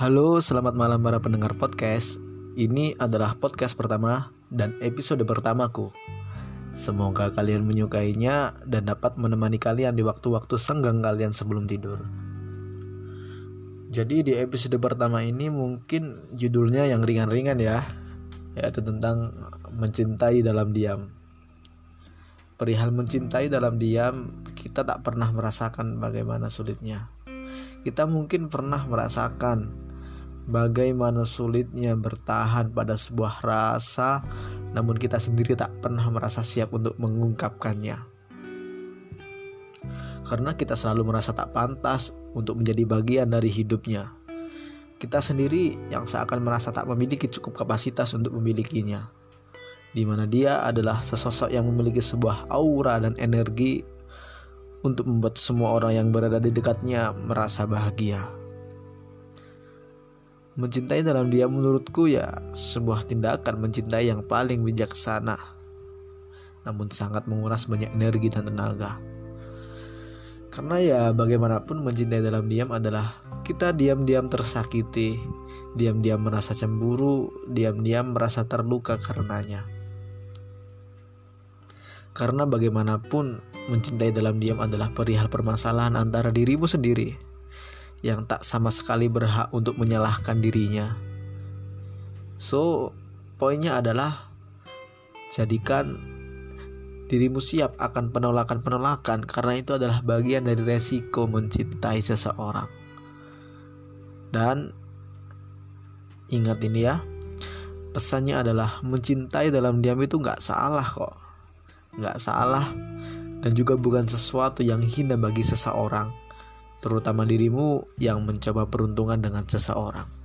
Halo, selamat malam para pendengar podcast. Ini adalah podcast pertama dan episode pertamaku. Semoga kalian menyukainya dan dapat menemani kalian di waktu-waktu senggang kalian sebelum tidur. Jadi di episode pertama ini mungkin judulnya yang ringan-ringan ya, yaitu tentang mencintai dalam diam. Perihal mencintai dalam diam, kita tak pernah merasakan bagaimana sulitnya. Kita mungkin pernah merasakan bagaimana sulitnya bertahan pada sebuah rasa, namun kita sendiri tak pernah merasa siap untuk mengungkapkannya. Karena kita selalu merasa tak pantas untuk menjadi bagian dari hidupnya. Kita sendiri yang seakan merasa tak memiliki cukup kapasitas untuk memilikinya. Di mana dia adalah sesosok yang memiliki sebuah aura dan energi untuk membuat semua orang yang berada di dekatnya merasa bahagia. Mencintai dalam dia menurutku ya sebuah tindakan mencintai yang paling bijaksana. Namun sangat menguras banyak energi dan tenaga. Karena ya bagaimanapun mencintai dalam diam adalah kita diam-diam tersakiti Diam-diam merasa cemburu Diam-diam merasa terluka karenanya. Karena bagaimanapun mencintai dalam diam adalah perihal permasalahan antara dirimu sendiri yang tak sama sekali berhak untuk menyalahkan dirinya. So, poinnya adalah jadikan dirimu siap akan penolakan-penolakan karena itu adalah bagian dari resiko mencintai seseorang. Dan ingat ini ya, pesannya adalah mencintai dalam diam itu nggak salah kok, nggak salah dan juga bukan sesuatu yang hina bagi seseorang terutama dirimu yang mencoba peruntungan dengan seseorang.